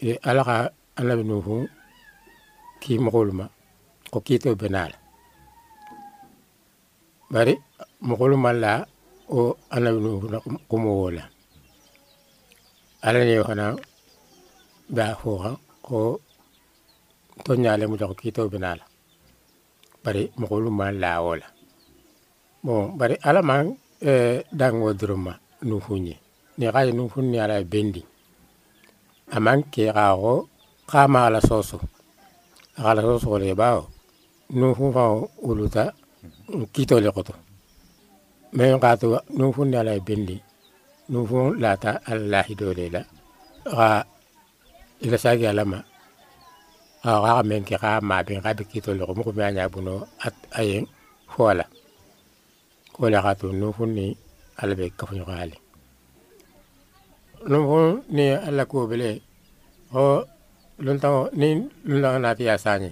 ala ka ala nuhu ki mokoluma ko kito benal. Bari mokoluma la o ala nuhu na kumola ala ne hana ba ho ko to nyale mu ko kito benal. Bari mokoluma la wala bon bari ala man eh, dango duruma nuhu ni ne ga nuhu ni ala bendi. amanke xaxo ga ala soso. Axala sosole bao nu fufa uluta kitole xoto mayo xatu nu funne ala e bendi nu fun lata alla hidole la ga e ila sagi alama ga ga men ke ga ma be ga be kitole xo at a ñabuno a le fo ala kole xatu nu funni ala be ga ali no fu ni alla kobele bele o luntaŋo ni luntaŋo naati ye saañi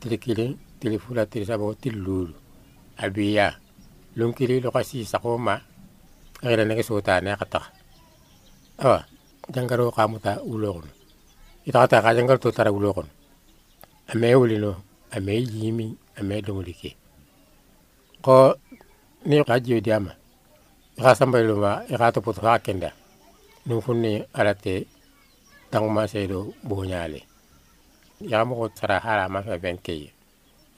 tili kiliŋ tili fula tili saba tili luulu a biya luŋ kili loka sii sago ma a yela nege sootaane a ka taxa awa jangaro ka muta wuloo kono. I taxa ta ka jangaro to tara wuloo kono. A mee wulino a mee yiimi a mee doŋoli ke. Ko ni ka jiyo diyama i ka sambayiluma i ka topoto fa kenda. Nuŋ fun ni ala te taŋuma seedo boñaale. Yaa mogo sara hala ma fe ben keye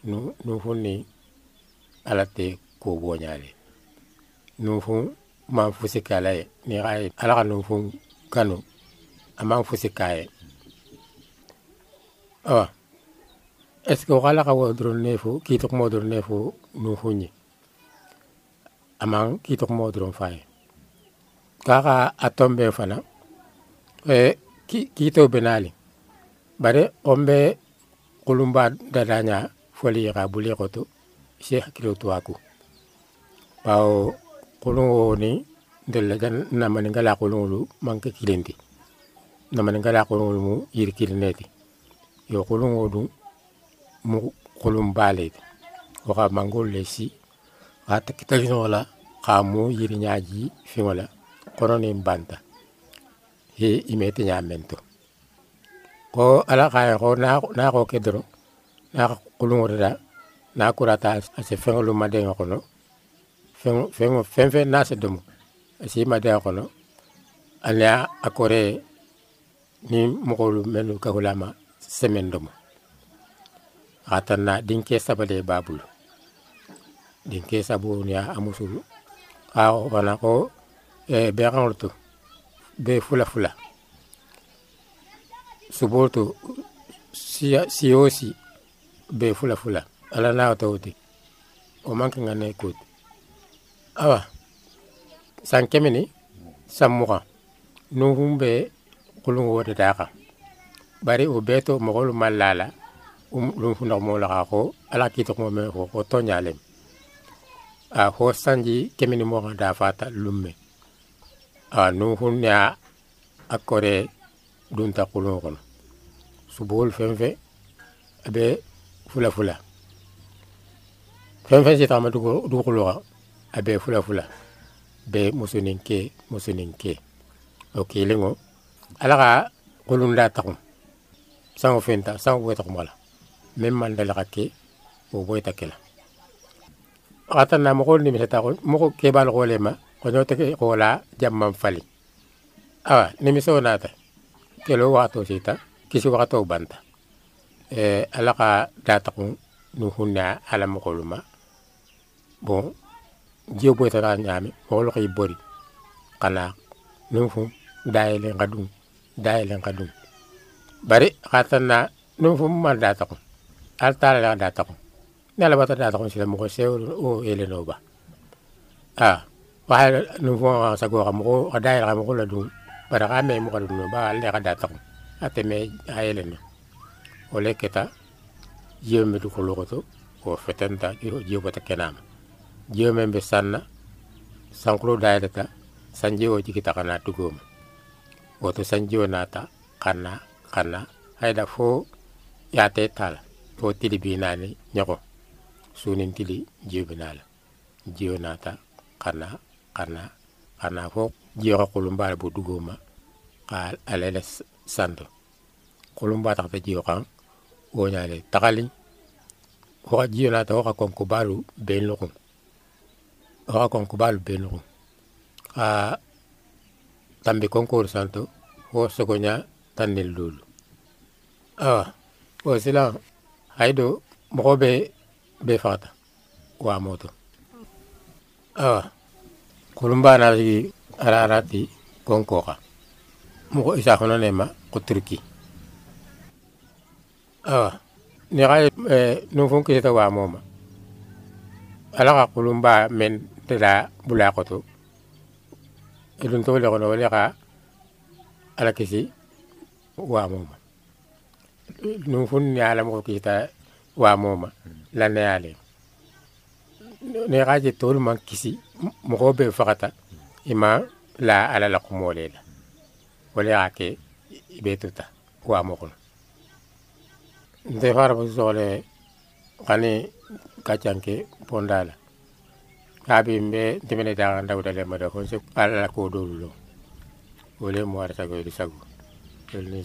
nu nu fun ni ala te ko boñaale. Nu fun man fusi kala ye. Ni xaye ala xa nu fun kanu a man fusi kaye awa est ce que waxala xa wo doron ne fo kiitoxumo doron ne fo nu fuñi a man kiitoxumo doron faye kaxa a tombe fana e kiito benali. Bare ombe kulumba dadanya foli ka buli koto se hakilo tuaku. Pao kulungo ni ndelle gan na maningala kulungulu manke kilendi na maningala kulungulu mu yiri kilineti. Yo kulungo du mu kulumbale waka mangol lesi ata kitalino la ka mu yiri nyaji fingola kono ni mbanta he imete ñamen to ko ala xaye xo na xo ke doro na kulungoreta na kurata a se feŋolu madenga xono feŋ fe na se domo a si madenga xono ane a kore ni moxolu menu kahulama semaine domo xatan na dinke sabale babulu. Dinke sabunia a musulu xa xana ko be xaŋolu to be fula fula. Soboto si fulafula si bɛɛ fula fula. Ala n'a o man kan ko awa san kɛmɛ ni san mugan nuhun bɛ kulungo de bari o bɛɛ mogolu mɔgɔlu ma la la lunfunɔgɔmɔ la ka ko ala k'i tɔgɔmɔ ko ko tɔɲalen a ho sanji kemini ni dafata lumme. Ah, a nuhun ya a kore dunta kulun kono subuhul fenfe abe fula fula. Fenfen si tagama dugukulo kan abe fula fula. Be musunin ke musunin ke o kilinŋo ala ka kulun da tagun saŋo fenta saŋo boyita kuma la meŋ maŋ dali ka ke wo boyita ke la a ka tanna mogo nimisata mogo kebaal ko le ma ko lema ko nyote ke ko la jamman fali. Awa nimiso nata kelo wato sita kisi wato banta. E ala ka data kun nu hunna ala mokoluma. Bon jiyo boy tara nyami mokolo kay bori. Kana nu fu dayele ngadum dayele ngadum bari khatana nu fu man data kun. Al tala la data kun. Nala bata data kun sila moko sew o ele no ba ah waxa nu fu sa go xam ko dayele xam ko la dum bara ka me mo kadum ba le ka ko ate me ayele no ole keta jiyo me du ko lokoto ko fetenta jiyo bata kenam jiyo me be sanna sanklo dayata sanjiwo jikita kana tugoma woto nata kana kana hayda fo yate tala fo tili binani nyoko. Sunin tili jiyo binala jiyo nata kana xanaa xanaa fo jeexa xulumbaale bo dugoma xa alele santo xulumba tax ta jeew xan woñale taxaliñ woxa jiyonata woxa konko baalu ben luxun woxa konko baalu ben luxun xa tambi konkoru santo wo sogoña tannel lulu awa wo silan haydo moxo be be faxata wamoto awa. kulumba kulumbaana sigi ararati konkoxa. Moxo isaxunanema ko turki. Awa ni xa e, nunfun kisita waamoma ala xa kulumba men teda bula xotu idun toxu lexono wone xa ala kisi waamoma nunfun ne ala moxo kisita waamoma laneyalen ne xa je toolu man kisi. Be fakata ima la ala la ko mole la wale ake be tuta wa mo kono nte fara ba sole kani kacanke pondala. Kabi mbe temene daga ndawda le mada ko se ala ko warta ko di sagu ni